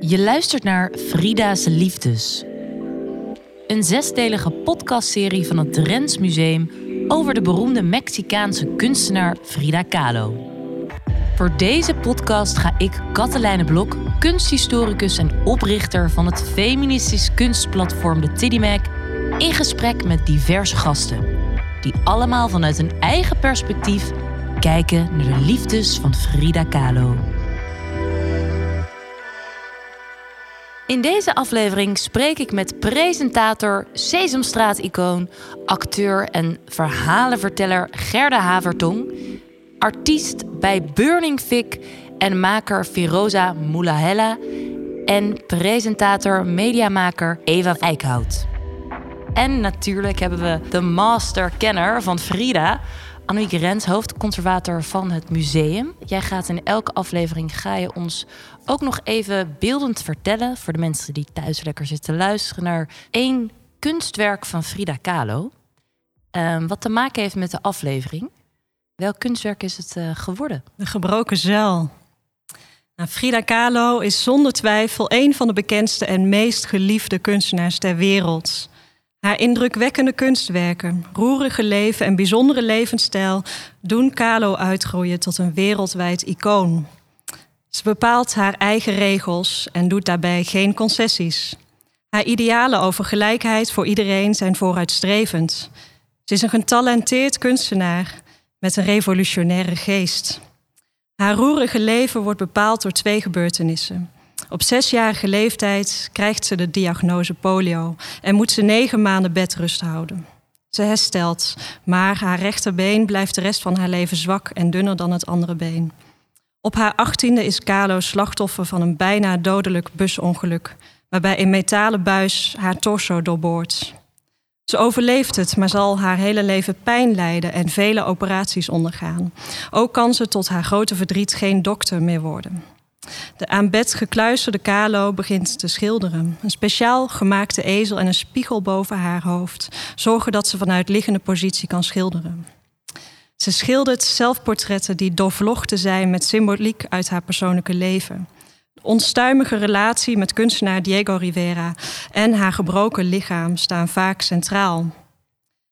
Je luistert naar Frida's Liefdes. Een zesdelige podcastserie van het Drents Museum over de beroemde Mexicaanse kunstenaar Frida Kahlo. Voor deze podcast ga ik, Katelijne Blok, kunsthistoricus en oprichter van het feministisch kunstplatform de Tiddymac, in gesprek met diverse gasten, die allemaal vanuit een eigen perspectief kijken naar de liefdes van Frida Kahlo. In deze aflevering spreek ik met presentator, Sesamstraat-icoon, acteur en verhalenverteller Gerda Havertong, artiest bij Burning Fig en maker Firoza Moulahella en presentator, mediamaker Eva Eickhout. En natuurlijk hebben we de masterkenner van Frida, Annemieke Rens, hoofdconservator van het museum. Jij gaat in elke aflevering ga je ons ook nog even beeldend vertellen voor de mensen die thuis lekker zitten luisteren naar één kunstwerk van Frida Kahlo. Ehm, wat te maken heeft met de aflevering. Welk kunstwerk is het uh, geworden? De gebroken zuil. Nou, Frida Kahlo is zonder twijfel een van de bekendste en meest geliefde kunstenaars ter wereld. Haar indrukwekkende kunstwerken, roerige leven en bijzondere levensstijl doen Kahlo uitgroeien tot een wereldwijd icoon. Ze bepaalt haar eigen regels en doet daarbij geen concessies. Haar idealen over gelijkheid voor iedereen zijn vooruitstrevend. Ze is een getalenteerd kunstenaar met een revolutionaire geest. Haar roerige leven wordt bepaald door twee gebeurtenissen. Op zesjarige leeftijd krijgt ze de diagnose polio en moet ze negen maanden bedrust houden. Ze herstelt, maar haar rechterbeen blijft de rest van haar leven zwak en dunner dan het andere been. Op haar achttiende is Carlo slachtoffer van een bijna dodelijk busongeluk, waarbij een metalen buis haar torso doorboort. Ze overleeft het, maar zal haar hele leven pijn lijden en vele operaties ondergaan. Ook kan ze tot haar grote verdriet geen dokter meer worden. De aan bed gekluisterde Kalo begint te schilderen. Een speciaal gemaakte ezel en een spiegel boven haar hoofd zorgen dat ze vanuit liggende positie kan schilderen. Ze schildert zelfportretten die doorvlochten zijn met symboliek uit haar persoonlijke leven. De onstuimige relatie met kunstenaar Diego Rivera en haar gebroken lichaam staan vaak centraal.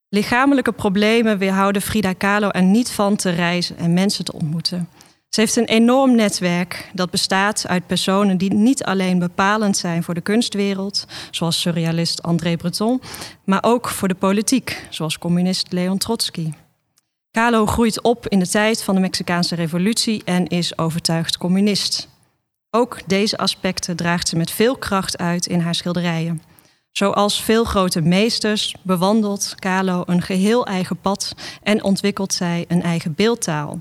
Lichamelijke problemen weerhouden Frida Kahlo er niet van te reizen en mensen te ontmoeten. Ze heeft een enorm netwerk dat bestaat uit personen die niet alleen bepalend zijn voor de kunstwereld, zoals surrealist André Breton, maar ook voor de politiek, zoals communist Leon Trotsky. Kahlo groeit op in de tijd van de Mexicaanse revolutie en is overtuigd communist. Ook deze aspecten draagt ze met veel kracht uit in haar schilderijen. Zoals veel grote meesters bewandelt Kahlo een geheel eigen pad en ontwikkelt zij een eigen beeldtaal.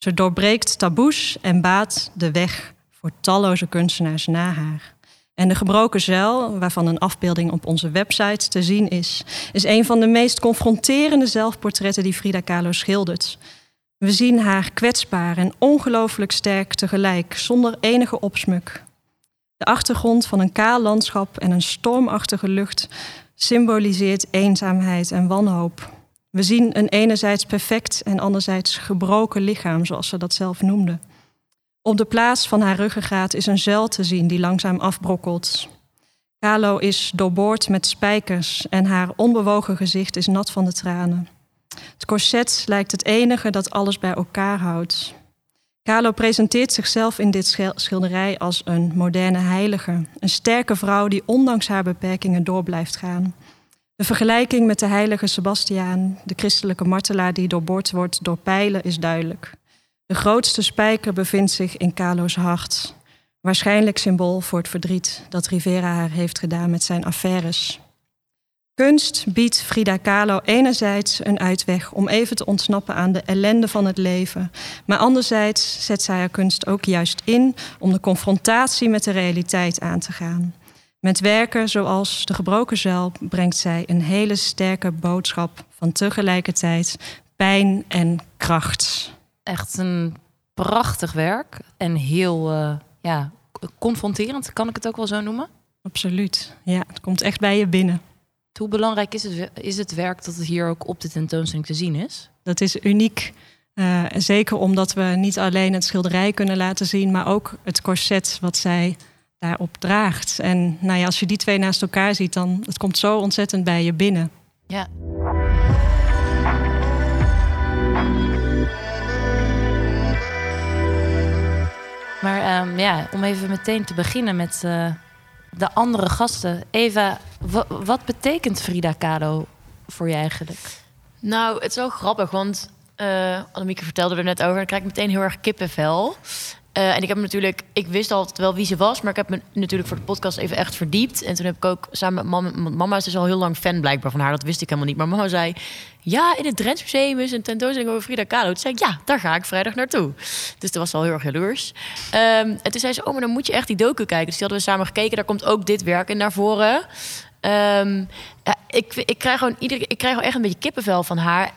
Ze doorbreekt taboes en baat de weg voor talloze kunstenaars na haar. En de gebroken zuil, waarvan een afbeelding op onze website te zien is, is een van de meest confronterende zelfportretten die Frida Kahlo schildert. We zien haar kwetsbaar en ongelooflijk sterk tegelijk, zonder enige opsmuk. De achtergrond van een kaal landschap en een stormachtige lucht symboliseert eenzaamheid en wanhoop. We zien een enerzijds perfect en anderzijds gebroken lichaam, zoals ze dat zelf noemde. Op de plaats van haar ruggengraat is een zuil te zien die langzaam afbrokkelt. Kalo is doorboord met spijkers en haar onbewogen gezicht is nat van de tranen. Het corset lijkt het enige dat alles bij elkaar houdt. Kalo presenteert zichzelf in dit schilderij als een moderne heilige, een sterke vrouw die ondanks haar beperkingen door blijft gaan. De vergelijking met de heilige Sebastiaan, de christelijke martelaar die doorboord wordt door pijlen, is duidelijk. De grootste spijker bevindt zich in Kalo's hart. Waarschijnlijk symbool voor het verdriet dat Rivera haar heeft gedaan met zijn affaires. Kunst biedt Frida Kahlo enerzijds een uitweg om even te ontsnappen aan de ellende van het leven, maar anderzijds zet zij haar kunst ook juist in om de confrontatie met de realiteit aan te gaan. Met werken zoals De Gebroken Zuil brengt zij een hele sterke boodschap van tegelijkertijd pijn en kracht. Echt een prachtig werk en heel uh, ja, confronterend, kan ik het ook wel zo noemen? Absoluut, ja, het komt echt bij je binnen. Hoe belangrijk is het, is het werk dat het hier ook op de tentoonstelling te zien is? Dat is uniek. Uh, zeker omdat we niet alleen het schilderij kunnen laten zien, maar ook het corset wat zij daarop draagt. En nou ja, als je die twee naast elkaar ziet, dan het komt zo ontzettend bij je binnen. Ja. Maar ehm, ja, om even meteen te beginnen met uh, de andere gasten. Eva, wat betekent Frida Kahlo voor je eigenlijk? Nou, het is wel grappig, want uh, Annemieke vertelde er net over. Dan krijg ik meteen heel erg kippenvel. Uh, en ik heb natuurlijk, ik wist altijd wel wie ze was, maar ik heb me natuurlijk voor de podcast even echt verdiept. En toen heb ik ook samen met mama, mama is dus al heel lang fan blijkbaar van haar, dat wist ik helemaal niet. Maar mama zei, ja, in het Drents Museum is een tentoonstelling over Frida Kahlo. Toen zei ik, ja, daar ga ik vrijdag naartoe. Dus dat was al heel erg jaloers. Um, en toen zei ze, oh, maar dan moet je echt die docu kijken. Dus die hadden we samen gekeken, daar komt ook dit werk in naar voren. Um, ja, ik, ik, krijg gewoon iedere, ik krijg gewoon echt een beetje kippenvel van haar.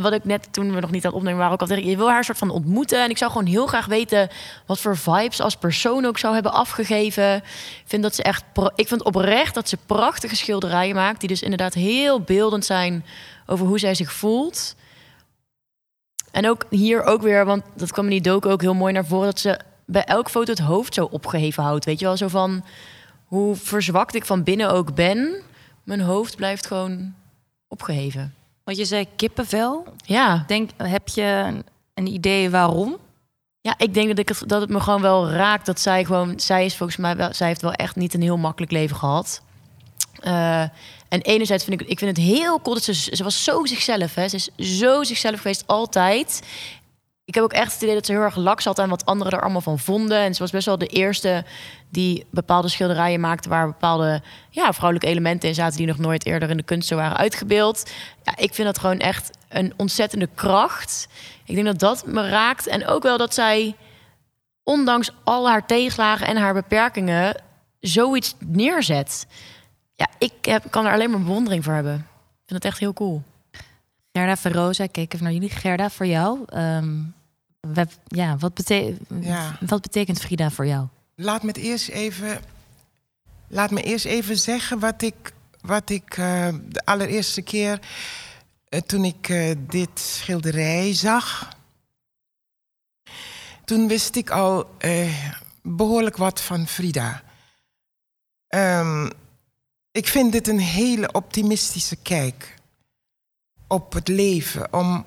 Wat ik net toen we nog niet aan het opnemen waren ook al tegen je wil haar soort van ontmoeten en ik zou gewoon heel graag weten wat voor vibes als persoon ook zou hebben afgegeven. Ik vind dat ze echt ik vind oprecht dat ze prachtige schilderijen maakt die dus inderdaad heel beeldend zijn over hoe zij zich voelt. En ook hier ook weer, want dat kwam in die dook ook heel mooi naar voren dat ze bij elk foto het hoofd zo opgeheven houdt. Weet je wel, zo van hoe verzwakt ik van binnen ook ben, mijn hoofd blijft gewoon opgeheven. Want je zei kippenvel. Ja. Denk, heb je een idee waarom? Ja, ik denk dat, ik het, dat het me gewoon wel raakt dat zij gewoon... Zij is volgens mij wel... Zij heeft wel echt niet een heel makkelijk leven gehad. Uh, en enerzijds vind ik... Ik vind het heel cool dat ze... Ze was zo zichzelf, hè. Ze is zo zichzelf geweest, altijd ik heb ook echt het idee dat ze heel erg laks had aan wat anderen er allemaal van vonden. En ze was best wel de eerste die bepaalde schilderijen maakte waar bepaalde ja, vrouwelijke elementen in zaten die nog nooit eerder in de kunst zo waren uitgebeeld. Ja, ik vind dat gewoon echt een ontzettende kracht. Ik denk dat dat me raakt. En ook wel dat zij, ondanks al haar tegenslagen en haar beperkingen, zoiets neerzet. Ja, ik heb, kan er alleen maar bewondering voor hebben. Ik vind het echt heel cool. Gerda Verroza, ik keek even naar jullie. Gerda, voor jou, um, ja, wat, ja. wat betekent Frida voor jou? Laat me eerst even, laat me eerst even zeggen wat ik, wat ik uh, de allereerste keer uh, toen ik uh, dit schilderij zag. Toen wist ik al behoorlijk wat van Frida. Um, ik vind dit een hele optimistische kijk op het leven. Om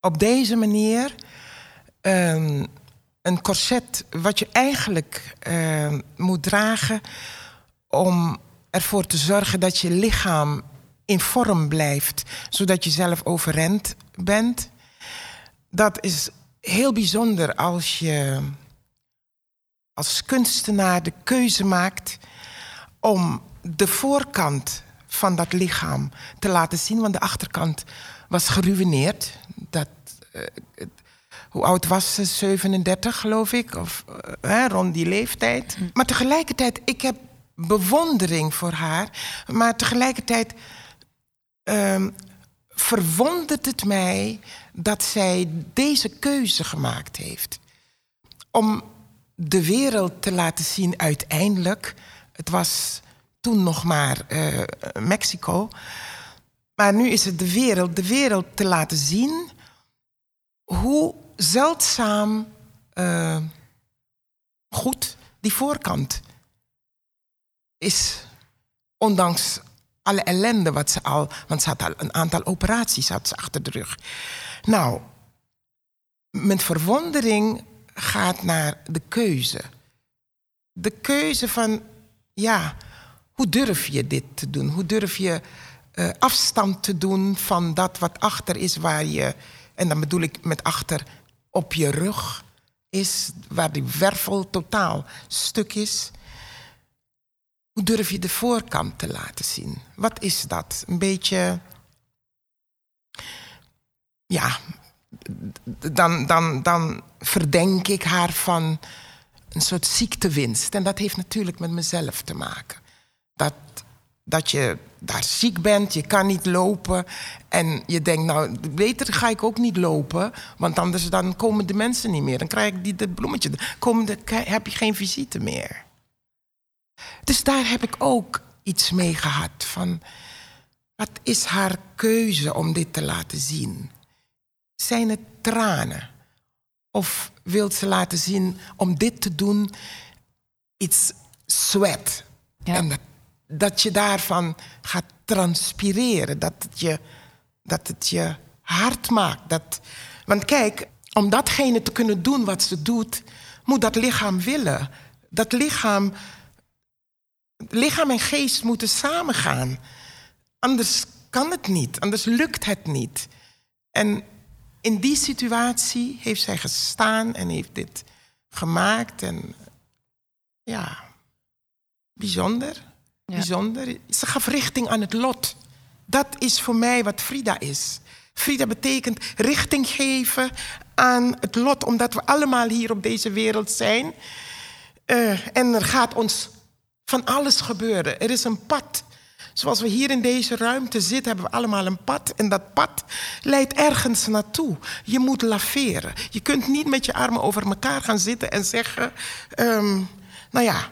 op deze manier um, een corset, wat je eigenlijk uh, moet dragen om ervoor te zorgen dat je lichaam in vorm blijft, zodat je zelf overrend bent. Dat is heel bijzonder als je als kunstenaar de keuze maakt om de voorkant van dat lichaam te laten zien, want de achterkant was geruineerd. Dat, uh, hoe oud was ze? 37, geloof ik, of uh, rond die leeftijd. Hm. Maar tegelijkertijd, ik heb bewondering voor haar, maar tegelijkertijd uh, verwondert het mij dat zij deze keuze gemaakt heeft. Om de wereld te laten zien uiteindelijk. Het was toen nog maar uh, Mexico. Maar nu is het de wereld, de wereld te laten zien hoe zeldzaam uh, goed die voorkant is. Ondanks alle ellende wat ze al, want ze had al een aantal operaties had ze achter de rug. Nou, mijn verwondering gaat naar de keuze. De keuze van, ja, hoe durf je dit te doen? Hoe durf je uh, afstand te doen van dat wat achter is waar je, en dan bedoel ik met achter op je rug is, waar die wervel totaal stuk is. Hoe durf je de voorkant te laten zien? Wat is dat? Een beetje. Ja, dan, dan, dan verdenk ik haar van een soort ziektewinst. En dat heeft natuurlijk met mezelf te maken dat, dat je daar ziek bent, je kan niet lopen. En je denkt, nou, beter ga ik ook niet lopen. Want anders dan komen de mensen niet meer. Dan krijg ik die, dat bloemetje. De, heb je geen visite meer. Dus daar heb ik ook iets mee gehad. Van, wat is haar keuze om dit te laten zien? Zijn het tranen? Of wil ze laten zien om dit te doen iets sweat. Ja. En dat, dat je daarvan gaat transpireren. Dat het je, dat het je hard maakt. Dat, want kijk, om datgene te kunnen doen wat ze doet, moet dat lichaam willen. Dat lichaam, lichaam en geest moeten samengaan. Anders kan het niet, anders lukt het niet. En in die situatie heeft zij gestaan en heeft dit gemaakt. En ja, bijzonder. Bijzonder. Ze gaf richting aan het lot. Dat is voor mij wat Frida is. Frida betekent richting geven aan het lot, omdat we allemaal hier op deze wereld zijn. Uh, en er gaat ons van alles gebeuren. Er is een pad. Zoals we hier in deze ruimte zitten, hebben we allemaal een pad. En dat pad leidt ergens naartoe. Je moet laveren. Je kunt niet met je armen over elkaar gaan zitten en zeggen: um, Nou ja,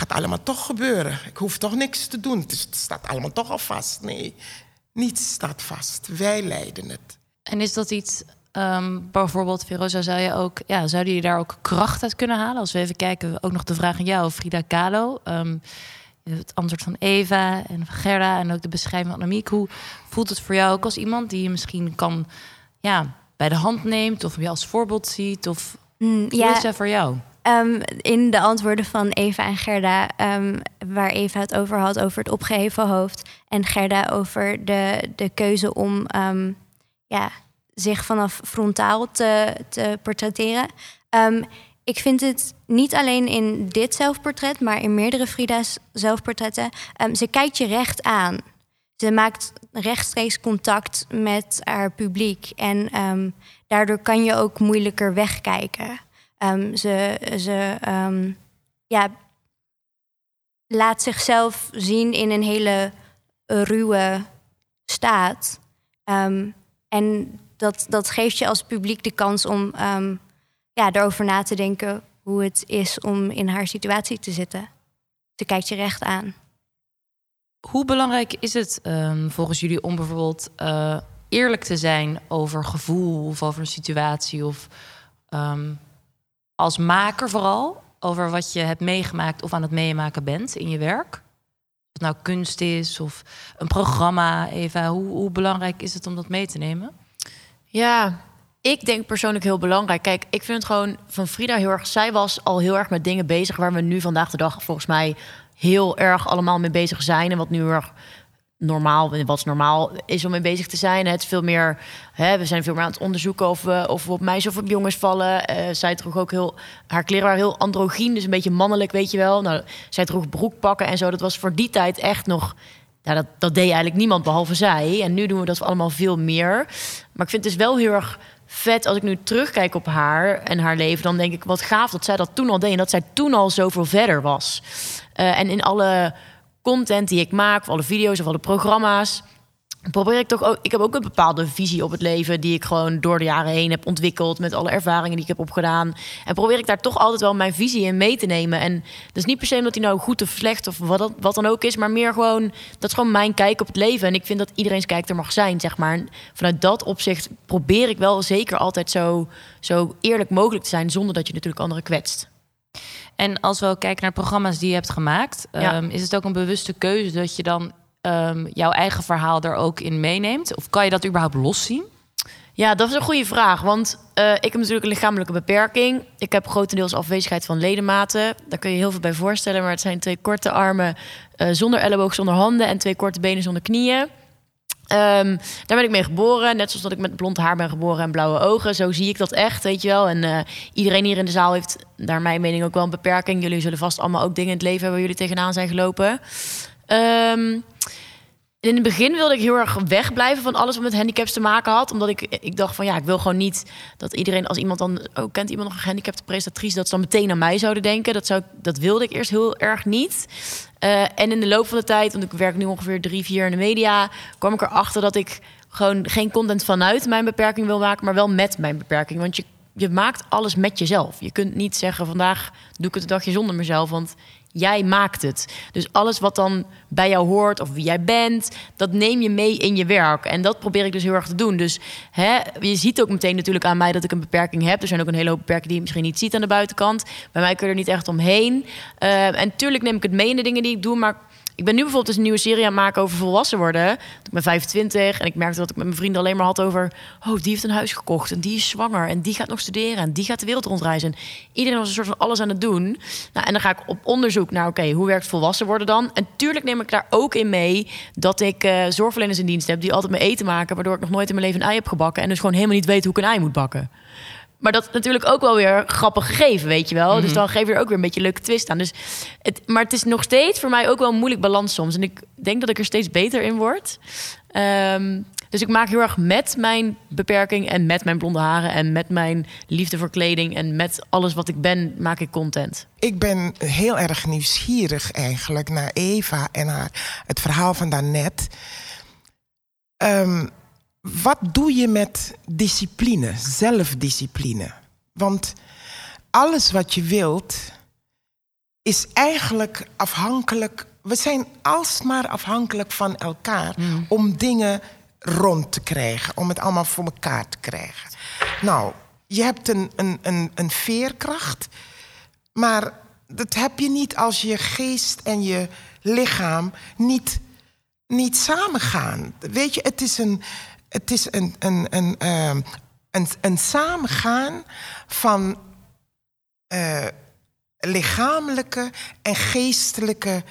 gaat allemaal toch gebeuren. Ik hoef toch niks te doen. Het staat allemaal toch al vast. Nee, niets staat vast. Wij leiden het. En is dat iets, um, bijvoorbeeld, Veroza, zou je ook, ja, zou je daar ook kracht uit kunnen halen? Als we even kijken, ook nog de vraag aan jou, Frida Kahlo. Um, het antwoord van Eva en van Gerda en ook de beschrijving van Amiek. Hoe voelt het voor jou ook als iemand die je misschien kan ja, bij de hand neemt of je als voorbeeld ziet? Of mm, hoe ja. is dat voor jou? Um, in de antwoorden van Eva en Gerda, um, waar Eva het over had, over het opgeheven hoofd. En Gerda over de, de keuze om um, ja, zich vanaf frontaal te, te portretteren. ik vind het niet alleen in dit zelfportret, maar in meerdere Frida's zelfportretten. ze kijkt je recht aan. Ze maakt rechtstreeks contact met haar publiek. En daardoor kan je ook moeilijker wegkijken. Um, ze ze um, ja, laat zichzelf zien in een hele ruwe staat. Um, en dat, dat geeft je als publiek de kans om ja, erover na te denken hoe het is om in haar situatie te zitten. Ze kijkt je recht aan. Hoe belangrijk is het volgens jullie om bijvoorbeeld uh, eerlijk te zijn over gevoel of over een situatie of als maker vooral over wat je hebt meegemaakt of aan het meemaken bent in je werk? Of het nou kunst is of een programma, Eva. Hoe, hoe belangrijk is het om dat mee te nemen? Ja, ik denk persoonlijk heel belangrijk. Kijk, ik vind het gewoon van Frida heel erg. Zij was al heel erg met dingen bezig waar we nu vandaag de dag volgens mij heel erg allemaal mee bezig zijn. En wat nu heel erg normaal, wat normaal is om mee bezig te zijn. Het is veel meer, hè, we zijn veel meer aan het onderzoeken of we, of we op meisjes of op jongens vallen. Uh, zij droeg ook heel, haar kleren waren heel androgyn, dus een beetje mannelijk, weet je wel. Nou, zij droeg broekpakken en zo. Dat was voor die tijd echt nog, ja, dat, dat deed eigenlijk niemand behalve zij. En nu doen we dat allemaal veel meer. Maar ik vind het dus wel heel erg vet als ik nu terugkijk op haar en haar leven. Dan denk ik, wat gaaf dat zij dat toen al deed en dat zij toen al zoveel verder was. Uh, en in alle content die ik maak, of alle video's of alle programma's, probeer ik toch ook. Ik heb ook een bepaalde visie op het leven die ik gewoon door de jaren heen heb ontwikkeld met alle ervaringen die ik heb opgedaan. En probeer ik daar toch altijd wel mijn visie in mee te nemen. En dat is niet per se omdat die nou goed of slecht of wat, wat dan ook is, maar meer gewoon dat is gewoon mijn kijk op het leven. En ik vind dat iedereen's kijk er mag zijn, zeg maar. Vanuit dat opzicht probeer ik wel zeker altijd zo, zo eerlijk mogelijk te zijn, zonder dat je natuurlijk anderen kwetst. En als we kijken naar programma's die je hebt gemaakt, ehm, is het ook een bewuste keuze dat je dan um, jouw eigen verhaal er ook in meeneemt? Of kan je dat überhaupt loszien? Ja, dat is een goede vraag. Want uh, ik heb natuurlijk een lichamelijke beperking. Ik heb grotendeels afwezigheid van ledematen. Daar kun je heel veel bij voorstellen. Maar het zijn twee korte armen uh, zonder elleboog, zonder handen... en twee korte benen zonder knieën. Um, daar ben ik mee geboren. Net zoals dat ik met blond haar ben geboren en blauwe ogen. Zo zie ik dat echt, weet je wel. En uh, iedereen hier in de zaal heeft, naar mijn mening, ook wel een beperking. Jullie zullen vast allemaal ook dingen in het leven hebben waar jullie tegenaan zijn gelopen. Um, in het begin wilde ik heel erg wegblijven van alles wat met handicaps te maken had. Omdat ik, ik dacht van ja, ik wil gewoon niet dat iedereen, als iemand dan, oh, kent iemand nog een gehandicapte presentatrice, dat ze dan meteen aan mij zouden denken. Dat, zou, dat wilde ik eerst heel erg niet. Uh, en in de loop van de tijd, want ik werk nu ongeveer drie, vier in de media, kwam ik erachter dat ik gewoon geen content vanuit mijn beperking wil maken, maar wel met mijn beperking. Want je, je maakt alles met jezelf. Je kunt niet zeggen vandaag doe ik het een dagje zonder mezelf, want Jij maakt het. Dus alles wat dan bij jou hoort of wie jij bent, dat neem je mee in je werk. En dat probeer ik dus heel erg te doen. Dus hè, je ziet ook meteen natuurlijk aan mij dat ik een beperking heb. Er zijn ook een hele hoop beperkingen die je misschien niet ziet aan de buitenkant. Bij mij kun je er niet echt omheen. Uh, en tuurlijk neem ik het mee in de dingen die ik doe, maar ik ben nu bijvoorbeeld dus een nieuwe serie aan het maken over volwassen worden. Ik ben 25 en ik merkte dat ik met mijn vrienden alleen maar had over... oh, die heeft een huis gekocht en die is zwanger en die gaat nog studeren... en die gaat de wereld rondreizen. Iedereen was een soort van alles aan het doen. Nou, en dan ga ik op onderzoek naar, oké, hoe werkt volwassen worden dan? En tuurlijk neem ik daar ook in mee dat ik uh, zorgverleners in dienst heb... die altijd mijn eten maken, waardoor ik nog nooit in mijn leven een ei heb gebakken... en dus gewoon helemaal niet weet hoe ik een ei moet bakken. Maar dat is natuurlijk ook wel weer grappig gegeven, weet je wel. Dus mhm. dan geef je er ook weer een beetje een leuke twist aan. Dus het, maar het is nog steeds voor mij ook wel een moeilijk balans soms. En ik denk dat ik er steeds beter in word. Um, dus ik maak heel erg met mijn beperking en met mijn blonde haren en met mijn liefde voor kleding en met alles wat ik ben, maak ik content. Ik ben heel erg nieuwsgierig eigenlijk naar Eva en haar, het verhaal van daarnet. Um, wat doe je met discipline, zelfdiscipline? Want alles wat je wilt is eigenlijk afhankelijk. We zijn alsmaar afhankelijk van elkaar mm. om dingen rond te krijgen, om het allemaal voor elkaar te krijgen. Nou, je hebt een, een, een, een veerkracht, maar dat heb je niet als je geest en je lichaam niet, niet samengaan. Weet je, het is een, het is een, een, een, ehm, een, een samengaan van uh, lichamelijke en geestelijke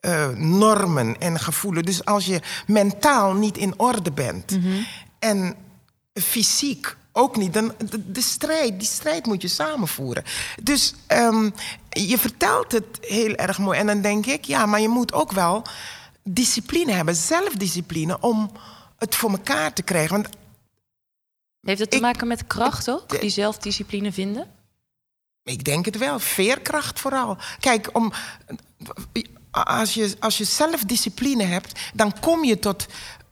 uh, normen en gevoelens. Dus als je mentaal niet in orde bent mm -hmm. en fysiek ook niet, dan de, de, strijd, die strijd moet je samenvoeren. Dus um, je vertelt het heel erg mooi en dan denk ik, ja, maar je moet ook wel discipline hebben, zelfdiscipline om het voor elkaar te krijgen. Want Heeft het te maken met kracht ook? Die zelfdiscipline vinden? Ik denk het wel. Veerkracht vooral. Kijk, om, als, je, als je zelfdiscipline hebt, dan kom je tot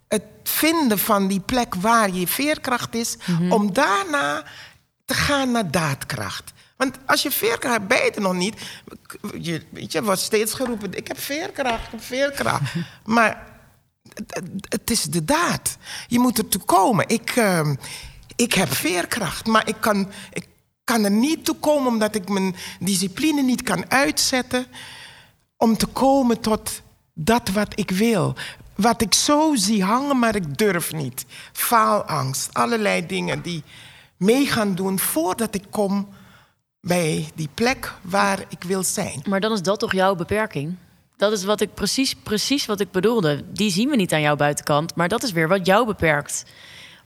het vinden van die plek waar je veerkracht is, mhm. om daarna te gaan naar daadkracht. Want als je veerkracht hebt, ben je er nog niet. Je, je wordt steeds geroepen: ik heb veerkracht, ik heb veerkracht. maar het is de daad. Je moet er toe komen. Ik, uh, ik heb veerkracht, maar ik kan, ik kan er niet toe komen omdat ik mijn discipline niet kan uitzetten om te komen tot dat wat ik wil. Wat ik zo zie hangen, maar ik durf niet. Faalangst, allerlei dingen die mee gaan doen voordat ik kom bij die plek waar ik wil zijn. Maar dan is dat toch jouw beperking? Dat is wat ik precies, precies wat ik bedoelde. Die zien we niet aan jouw buitenkant, maar dat is weer wat jou beperkt.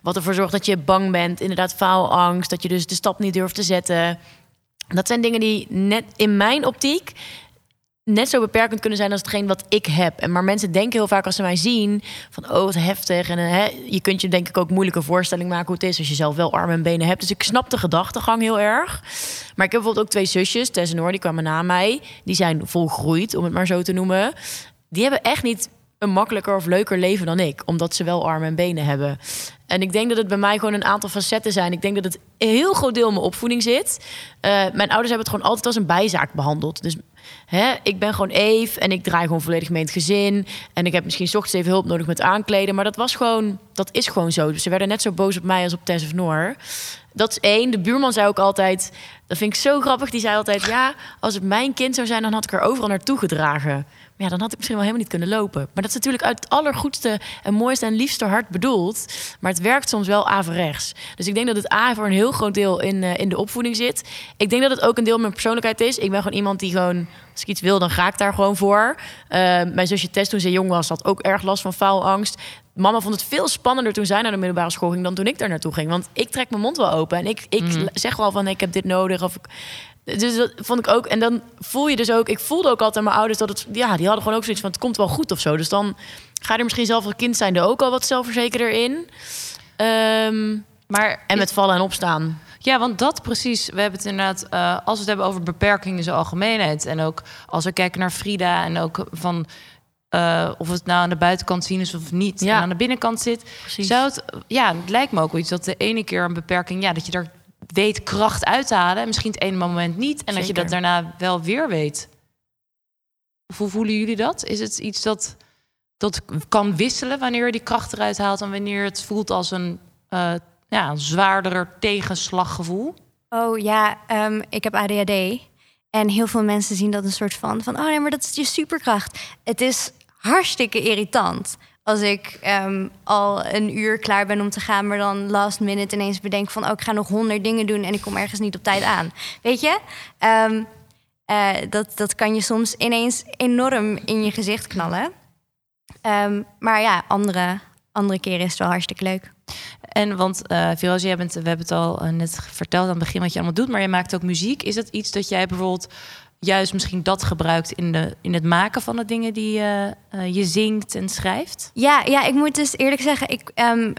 Wat ervoor zorgt dat je bang bent, inderdaad faalangst, dat je dus de stap niet durft te zetten. Dat zijn dingen die net in mijn optiek net zo beperkend kunnen zijn als hetgeen wat ik heb. En maar mensen denken heel vaak als ze mij zien van oh wat heftig en hè, je kunt je denk ik ook moeilijke voorstelling maken hoe het is als je zelf wel armen en benen hebt. Dus ik snap de gedachtegang heel erg. Maar ik heb bijvoorbeeld ook twee zusjes, Tess en Noor, die kwamen na mij. Die zijn volgroeid, om het maar zo te noemen. Die hebben echt niet een makkelijker of leuker leven dan ik, omdat ze wel armen en benen hebben. En ik denk dat het bij mij gewoon een aantal facetten zijn. Ik denk dat het een heel groot deel mijn opvoeding zit. Uh, mijn ouders hebben het gewoon altijd als een bijzaak behandeld. Dus hè, ik ben gewoon Eve en ik draai gewoon volledig mee in het gezin. En ik heb misschien ochtends even hulp nodig met aankleden. Maar dat was gewoon, dat is gewoon zo. Dus ze werden net zo boos op mij als op Tess of Noor. Dat is één. De buurman zei ook altijd, dat vind ik zo grappig. Die zei altijd, ja, als het mijn kind zou zijn, dan had ik er overal naartoe gedragen ja, dan had ik misschien wel helemaal niet kunnen lopen. Maar dat is natuurlijk uit het allergoedste en mooiste en liefste hart bedoeld. Maar het werkt soms wel averechts. Dus ik denk dat het A voor een heel groot deel in, uh, in de opvoeding zit. Ik denk dat het ook een deel van mijn persoonlijkheid is. Ik ben gewoon iemand die gewoon, als ik iets wil, dan ga ik daar gewoon voor. Uh, mijn zusje Tess, toen ze jong was, had ook erg last van faalangst. Mama vond het veel spannender toen zij naar de middelbare school ging dan toen ik daar naartoe ging. Want ik trek mijn mond wel open en ik, ik mm. zeg wel van ik heb dit nodig. Of ik, dus dat vond ik ook. En dan voel je dus ook. Ik voelde ook altijd aan mijn ouders dat het. Ja, die hadden gewoon ook zoiets van: het komt wel goed of zo. Dus dan ga je er misschien zelf als kind zijn er ook al wat zelfverzekerder in. Ehm, maar, en met vallen en opstaan. Ja, want dat precies. We hebben het inderdaad, uh, als we het hebben over beperkingen in zijn algemeenheid. En ook als we kijken naar Frida en ook van uh, of het nou aan de buitenkant zien is of niet. Ja. En aan de binnenkant zit. Precies. Zou het, ja, het lijkt me ook iets dat de ene keer een beperking, ja, dat je er weet kracht uit te halen. Misschien het ene moment niet. En dat je dat daarna wel weer weet. Hoe voelen jullie dat? Is het iets dat, dat kan wisselen wanneer je die kracht eruit haalt... en wanneer het voelt als een, uh, ja, een zwaarder tegenslaggevoel? Oh ja, um, ik heb ADHD. En heel veel mensen zien dat een soort van... van oh nee, maar dat is je superkracht. Het is hartstikke irritant als ik um, al een uur klaar ben om te gaan, maar dan last minute ineens bedenk van, oh, ik ga nog honderd dingen doen en ik kom ergens niet op tijd aan. Weet je? Um, uh, dat, dat kan je soms ineens enorm in je gezicht knallen. Um, maar ja, andere, andere keren is het wel hartstikke leuk. En want uh, Firoze, jij we hebben het al uh, net verteld aan het begin wat je allemaal doet, maar je maakt ook muziek. Is het iets dat jij bijvoorbeeld juist misschien dat gebruikt in, de, in het maken van de dingen die uh, uh, je zingt en schrijft? Ja, ja, ik moet dus eerlijk zeggen, ik, um,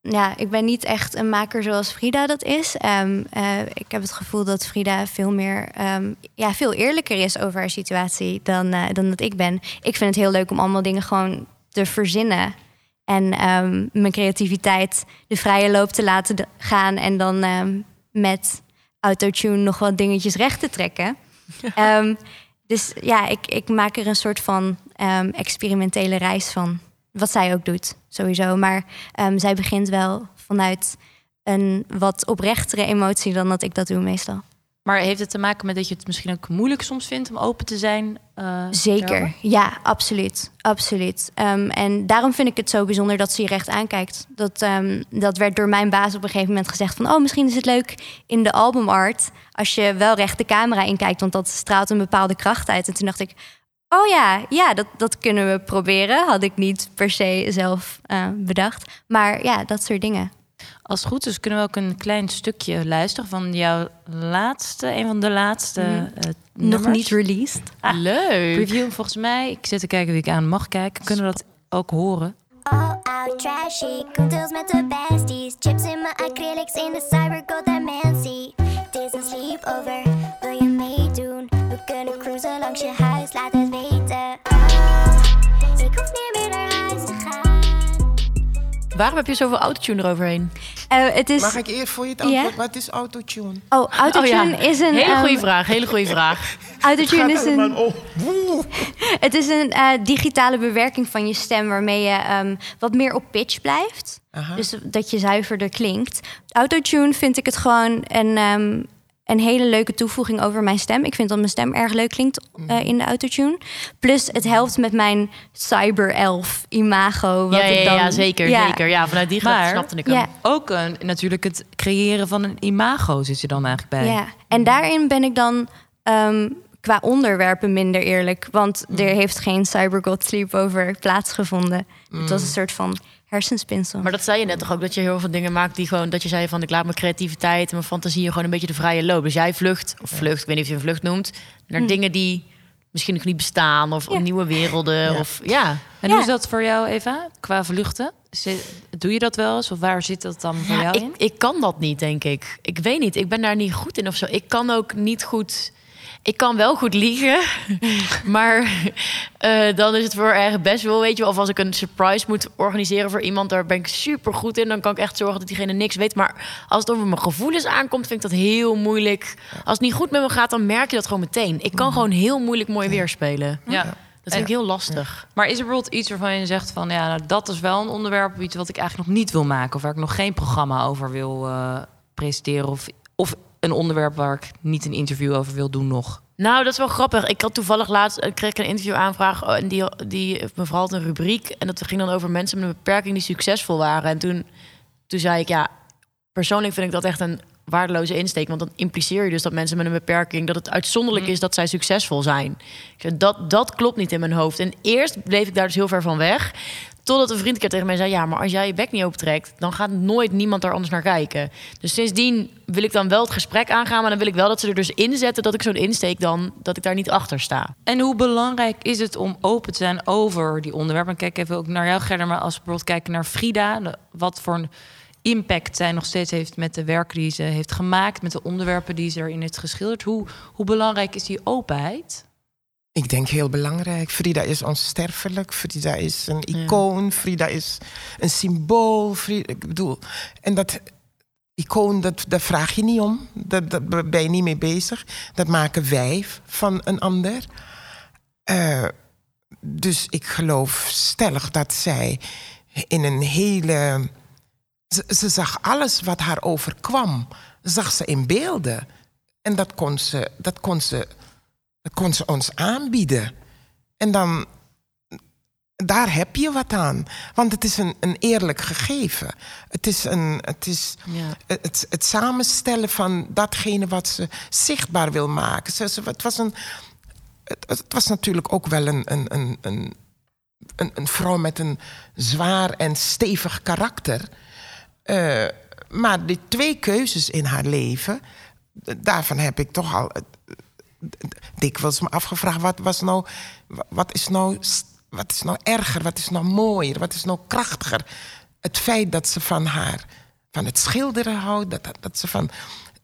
ja, ik ben niet echt een maker zoals Frida dat is. Um, uh, ik heb het gevoel dat Frida veel meer, um, ja, veel eerlijker is over haar situatie dan, dan dat ik ben. Ik vind het heel leuk om allemaal dingen gewoon te verzinnen. En mijn creativiteit de vrije loop te laten gaan. En dan met autotune nog wat dingetjes recht te trekken. Um, dus ja, ik, ik maak er een soort van um, experimentele reis van. Wat zij ook doet, sowieso. Maar um, zij begint wel vanuit een wat oprechtere emotie dan dat ik dat doe meestal. Maar heeft het te maken met dat je het misschien ook moeilijk soms vindt om open te zijn? Uh, Zeker, ja, absoluut. absoluut. Um, en daarom vind ik het zo bijzonder dat ze je recht aankijkt. Dat, um, dat werd door mijn baas op een gegeven moment gezegd van... oh, misschien is het leuk in de albumart als je wel recht de camera inkijkt... want dat straalt een bepaalde kracht uit. En toen dacht ik, oh ja, ja dat, dat kunnen we proberen. Had ik niet per se zelf uh, bedacht. Maar ja, dat soort dingen. Als het goed is, kunnen we ook een klein stukje luisteren van jouw laatste, een van de laatste mm. uh, Nog niet released. Ah, Leuk. Review volgens mij. Ik zit te kijken wie ik aan mag kijken. Kunnen we dat ook horen? All out trashy, cocktails met de besties Chips in mijn acrylics in de cybergold dimensie Het is een sleepover, wil je meedoen? We kunnen cruisen langs je huis, laat het weten Waarom heb je zoveel autotune eroverheen? Uh, het is... Mag ik eerst voor je het antwoord? Yeah? Wat is autotune? Oh, autotune oh, ja. is een... Hele goede um, vraag, hele goede vraag. Autotune is een... Het is een uh, digitale bewerking van je stem... waarmee je um, wat meer op pitch blijft. Aha. Dus dat je zuiverder klinkt. Autotune vind ik het gewoon een... Um, een hele leuke toevoeging over mijn stem. Ik vind dat mijn stem erg leuk klinkt uh, in de autotune. Plus het helpt met mijn cyberelf imago. Wat ja, ik dan, ja, zeker, ja. zeker. Ja, vanuit die maar, snapte ik hem. Ja. Ook een, natuurlijk het creëren van een imago zit je dan eigenlijk bij. Ja, en daarin ben ik dan um, qua onderwerpen minder eerlijk. Want mm. er heeft geen cybergod sleepover plaatsgevonden. Mm. Het was een soort van hersenspinsel. Maar dat zei je net toch ook, dat je heel veel dingen maakt die gewoon... dat je zei van, ik laat mijn creativiteit en mijn fantasie... gewoon een beetje de vrije loop. Dus jij vlucht, of vlucht, ik weet niet of je een vlucht noemt... naar hm. dingen die misschien nog niet bestaan... of ja. nieuwe werelden, ja. of ja. En hoe is dat voor jou, Eva, qua vluchten? Doe je dat wel eens? Of waar zit dat dan voor jou ik, in? Ik kan dat niet, denk ik. Ik weet niet, ik ben daar niet goed in of zo. Ik kan ook niet goed ik kan wel goed liegen, maar uh, dan is het voor erg best wel, weet je. Of als ik een surprise moet organiseren voor iemand, daar ben ik super goed in. Dan kan ik echt zorgen dat diegene niks weet. Maar als het over mijn gevoelens aankomt, vind ik dat heel moeilijk. Als het niet goed met me gaat, dan merk je dat gewoon meteen. Ik kan gewoon heel moeilijk mooi weerspelen. Ja. Dat vind ik heel lastig. Maar is er bijvoorbeeld iets waarvan je zegt van ja, nou, dat is wel een onderwerp iets wat ik eigenlijk nog niet wil maken, of waar ik nog geen programma over wil uh, presenteren, of, of een onderwerp waar ik niet een interview over wil doen nog? Nou, dat is wel grappig. Ik had toevallig laatst ik kreeg een interview aanvraag oh, en die, die mevrouw had een rubriek en dat ging dan over mensen met een beperking die succesvol waren. En toen, toen zei ik ja, persoonlijk vind ik dat echt een waardeloze insteek, want dan impliceer je dus dat mensen met een beperking dat het uitzonderlijk mhm. is dat zij succesvol zijn. Dat dat klopt niet in mijn hoofd. En eerst bleef ik daar dus heel ver van weg. Totdat een vriend keer tegen mij zei: Ja, maar als jij je bek niet opentrekt, dan gaat nooit niemand daar anders naar kijken. Dus sindsdien wil ik dan wel het gesprek aangaan, maar dan wil ik wel dat ze er dus inzetten dat ik zo'n insteek dan, dat ik daar niet achter sta. En hoe belangrijk is het om open te zijn over die onderwerpen? En kijk even ook naar jou, Gerda, maar als we bijvoorbeeld kijken naar Frida, wat voor een impact zij nog steeds heeft met de werken die ze heeft gemaakt, met de onderwerpen die ze erin heeft geschilderd. Hoe, hoe belangrijk is die openheid? Ik denk heel belangrijk. Frida is onsterfelijk. Frida is een icoon. Frida is een symbool. Frida, ik bedoel, en dat icoon, dat, daar vraag je niet om. Dat, dat ben je niet mee bezig. Dat maken wij van een ander. Eh, dus ik geloof stellig dat zij in een hele. Ze, ze zag alles wat haar overkwam, zag ze in beelden. En dat kon ze, dat kon ze, dat kon ze ons aanbieden. En dan, daar heb je wat aan. Want het is een, een eerlijk gegeven. Het is, een, het, is Ja. het, het samenstellen van datgene wat ze zichtbaar wil maken. Ze, ze- het, was een, het, het was natuurlijk ook wel een, een, een, een, een, vrouw met een zwaar en stevig karakter. Eh, maar die twee keuzes in haar leven, daarvan heb ik toch al dikwijls me afgevraagd: wat, was nou, wa- wat, is nou, wat is nou erger, wat is nou mooier, wat is nou krachtiger? Het feit dat ze van haar, van het schilderen houdt, dat, dat, dat ze van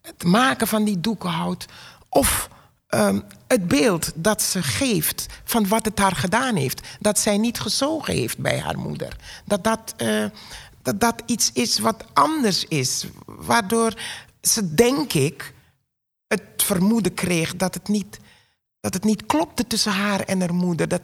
het maken van die doeken houdt, of ehm, het beeld dat ze geeft van wat het haar gedaan heeft. Dat zij niet gezogen heeft bij haar moeder. Dat dat, eh, dat, dat iets is wat anders is. Waardoor ze, denk ik, het vermoeden kreeg dat het niet, dat het niet klopte tussen haar en haar moeder. Dat,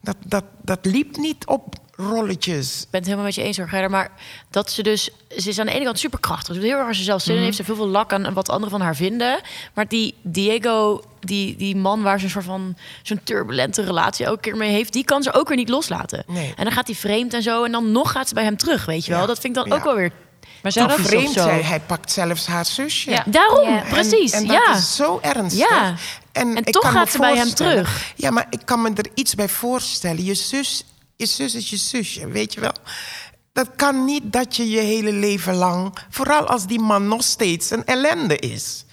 dat, dat, dat liep niet op rolletjes. Ik ben het helemaal met je eens, hoor. Maar dat ze dus... Ze is aan de ene kant superkrachtig. Ze doet heel erg zichzelf zin in. Heeft ze veel, veel lak aan wat anderen van haar vinden. Maar die Diego, die, die man waar ze een soort van... zo'n turbulente relatie elke keer mee heeft... die kan ze ook weer niet loslaten. Nee. En dan gaat hij vreemd en zo. En dan nog gaat ze bij hem terug, weet je wel. Ja. Dat vind ik dan Ja. ook wel weer... Maar zou Toch dat vreemd. Hij pakt zelfs haar zusje. Ja. Daarom, Ja. En- precies. En, dat ja. is zo ernstig. Ja. En ik toch kan me gaat ze bij hem terug. Ja, maar ik kan me er iets bij voorstellen. Je zus, je zus is je zusje, weet je wel? Dat kan niet dat je je hele leven lang... vooral als die man nog steeds een ellende is...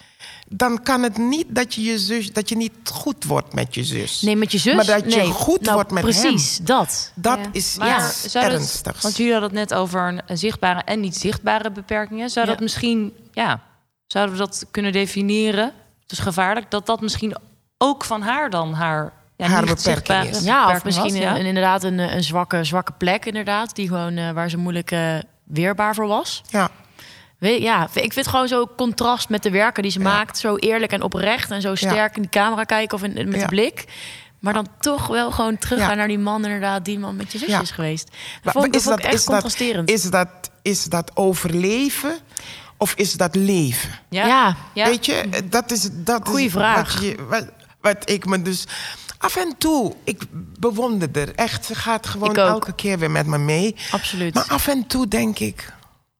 dan kan het niet dat je, je zus, dat je niet goed wordt met je zus. Nee, met je zus? Maar dat je nee. goed Nou, wordt met precies, hem. dat. Dat Ja. is Maar iets zou dat- ernstigs. want jullie hadden het net over een, een zichtbare en niet zichtbare beperkingen. Zou Ja. dat misschien, ja, zouden we dat kunnen definiëren? Het is gevaarlijk dat dat misschien ook van haar dan haar, ja, Haar beperking is. Ja, of misschien was, ja. een, een- inderdaad een, een zwakke, zwakke plek, inderdaad. Die gewoon, eh, waar ze moeilijk eh, weerbaar voor was. Ja. Weet, ja, ik vind het gewoon zo contrast met de werken die ze Ja. maakt. Zo eerlijk en oprecht en zo sterk in de camera kijken of in, met Ja. de blik. Maar dan toch wel gewoon teruggaan Ja. naar die man, inderdaad, die man met je zusje Ja. is geweest. Dat Maar vond ik, dat is vond ik dat- echt is dat- contrasterend. Is dat, is dat overleven of is dat leven? Ja. ja. Ja. Weet je, dat is, dat Goeie is vraag. Wat, je, wat, wat ik me dus... Af en toe, ik bewonder er echt. Ze gaat gewoon elke keer weer met me mee. absoluut. Maar af en toe denk ik...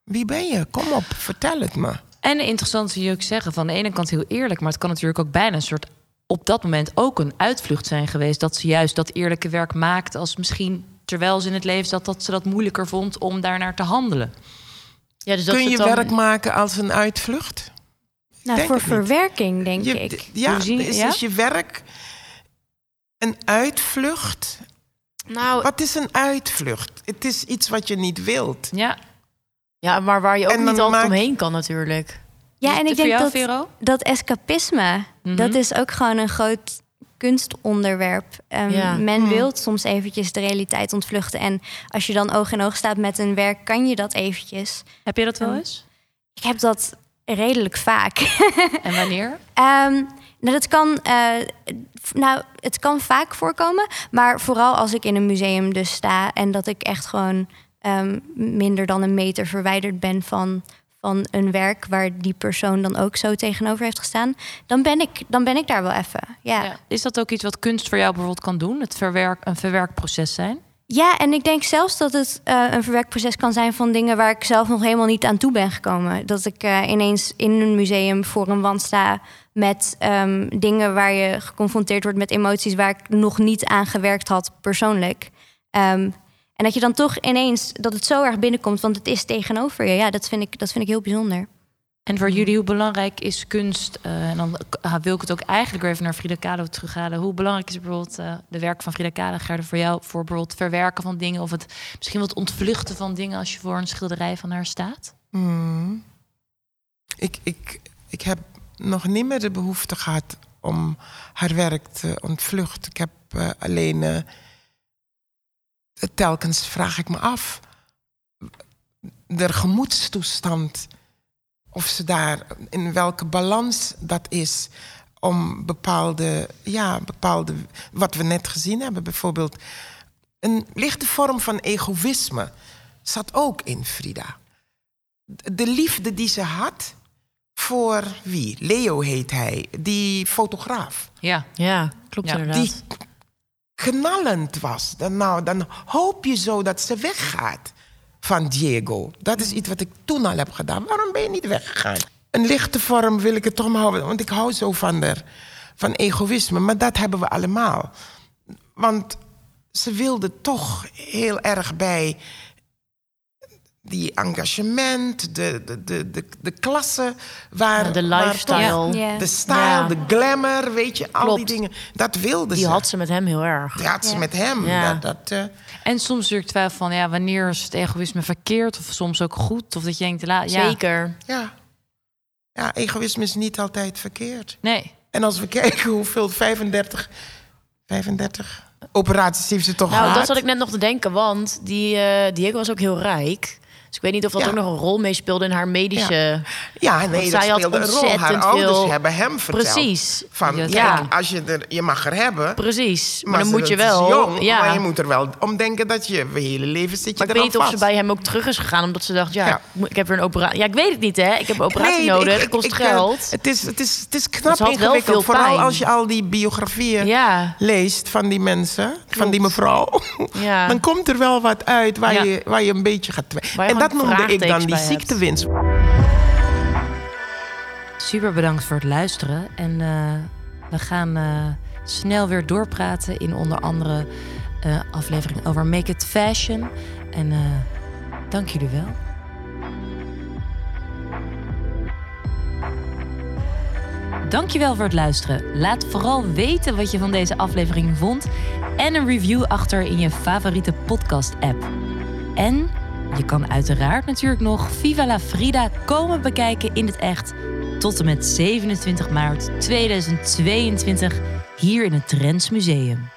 Wie ben je? Kom op, vertel het me. En interessant zie je ook zeggen, van de ene kant heel eerlijk, maar het kan natuurlijk ook bijna een soort op dat moment ook een uitvlucht zijn geweest. Dat ze juist dat eerlijke werk maakt als misschien terwijl ze in het leven zat, dat ze dat moeilijker vond om daarnaar te handelen. ja, dus dat Kun je dan- werk maken als een uitvlucht? Nou, denk voor niet. verwerking, denk Je, ik. ja, Hoe zie je- is, ja? is je werk een uitvlucht? Nou, Wat is een uitvlucht? Het is iets wat je niet wilt. Ja, ja, maar waar je ook En niet altijd maak- omheen kan natuurlijk. Ja, en ik voor denk jou, dat, Vero? dat escapisme, Mhm. dat is ook gewoon een groot kunstonderwerp. Ehm, Ja. Men Mhm. wil soms eventjes de realiteit ontvluchten. En als je dan oog in oog staat met een werk, kan je dat eventjes. Heb je dat wel Ja. eens? Ik heb dat redelijk vaak. En wanneer? Ehm, nou, dat kan, eh, nou, het kan vaak voorkomen, maar vooral als ik in een museum dus sta en dat ik echt gewoon ehm, minder dan een meter verwijderd ben van, van een werk waar die persoon dan ook zo tegenover heeft gestaan, dan ben ik, dan ben ik daar wel even. Ja. Ja. Is dat ook iets wat kunst voor jou bijvoorbeeld kan doen? Het verwerk, een verwerkproces zijn? Ja, en ik denk zelfs dat het eh, een verwerkproces kan zijn van dingen waar ik zelf nog helemaal niet aan toe ben gekomen. Dat ik eh, ineens in een museum voor een wand sta met ehm, dingen waar je geconfronteerd wordt met emoties waar ik nog niet aan gewerkt had persoonlijk. Ehm, en dat je dan toch ineens dat het zo erg binnenkomt, want het is tegenover je. Ja, dat vind ik, dat vind ik heel bijzonder. En voor jullie, hoe belangrijk is kunst? eh, en dan ah, wil ik het ook eigenlijk weer even naar Frida Kahlo terughalen. Hoe belangrijk is bijvoorbeeld eh, de werk van Frida Kahlo, Gerda, voor jou? Voor bijvoorbeeld het verwerken van dingen of het misschien wat ontvluchten van dingen als je voor een schilderij van haar staat? Hmm. Ik, ik, ik heb nog niet meer de behoefte gehad om haar werk te ontvluchten. Ik heb eh, alleen eh, telkens vraag ik me af de gemoedstoestand of ze daar in welke balans dat is om bepaalde, ja, bepaalde, wat we net gezien hebben, bijvoorbeeld een lichte vorm van egoïsme zat ook in Frida. De liefde die ze had voor wie? Leo heet hij, die fotograaf. Ja. Ja, klopt Ja, inderdaad. Die knallend was. Dan, nou, dan hoop je zo dat ze weggaat van Diego. Dat is iets wat ik toen al heb gedaan. Waarom ben je niet weggegaan? Een lichte vorm wil ik het toch maar houden. Want ik hou zo van, der, van egoïsme. Maar dat hebben we allemaal. Want ze wilde toch heel erg bij die engagement, de, de, de, de, de klasse waar... Ja, de waar lifestyle. toch Ja. De style, Ja. de glamour, weet je, al die dingen. Dat wilde Die ze. had ze met hem heel erg. Die had ze met hem. Ja. Dat, dat, eh, En soms natuurlijk twijfel van, ja, wanneer is het egoïsme verkeerd? Of soms ook goed? Of dat je denkt, la, ja, Zeker. ja. ja, egoïsme is niet altijd verkeerd. Nee. En als we kijken hoeveel 35, 35 operaties heeft ze toch Nou, gehad? dat zat ik net nog te denken, want die eh, Diego was ook heel rijk. Dus ik weet niet of dat Ja. ook nog een rol meespeelde in haar medische... Ja, nee, Want dat speelde een rol. Haar ouders veel- hebben hem verteld. Precies. Van, Ja. ja, als je, er, je mag er hebben, Precies. Maar, maar dan moet je wel... jong, ja. maar je moet er wel om denken dat je je hele leven zit je Maar ik weet niet of ze bij hem ook terug is gegaan, omdat ze dacht, ja, Ja. ik heb weer een operatie. Ja, ik weet het niet, hè? Ik heb een operatie Nee, nodig, ik- het kost ik- eh, geld. Het is, het is, het is knap ingewikkeld. Vooral pijn. als je al die biografieën ja, leest van die mensen, van die mevrouw. ja. Dan komt er wel wat uit waar, Ja. je, waar je een beetje gaat twijfelen. Waar je En dat noemde ik dan die ziektewinst. Super bedankt voor het luisteren. En eh, we gaan eh, snel weer doorpraten in onder andere eh aflevering over Make It Fashion. En eh, dank jullie wel. Dankjewel voor het luisteren. Laat vooral weten wat je van deze aflevering vond en een review achter in je favoriete podcast-app. En je kan uiteraard natuurlijk nog Viva la Frida komen bekijken in het echt tot en met 27 maart 2022 hier in het Trends Museum.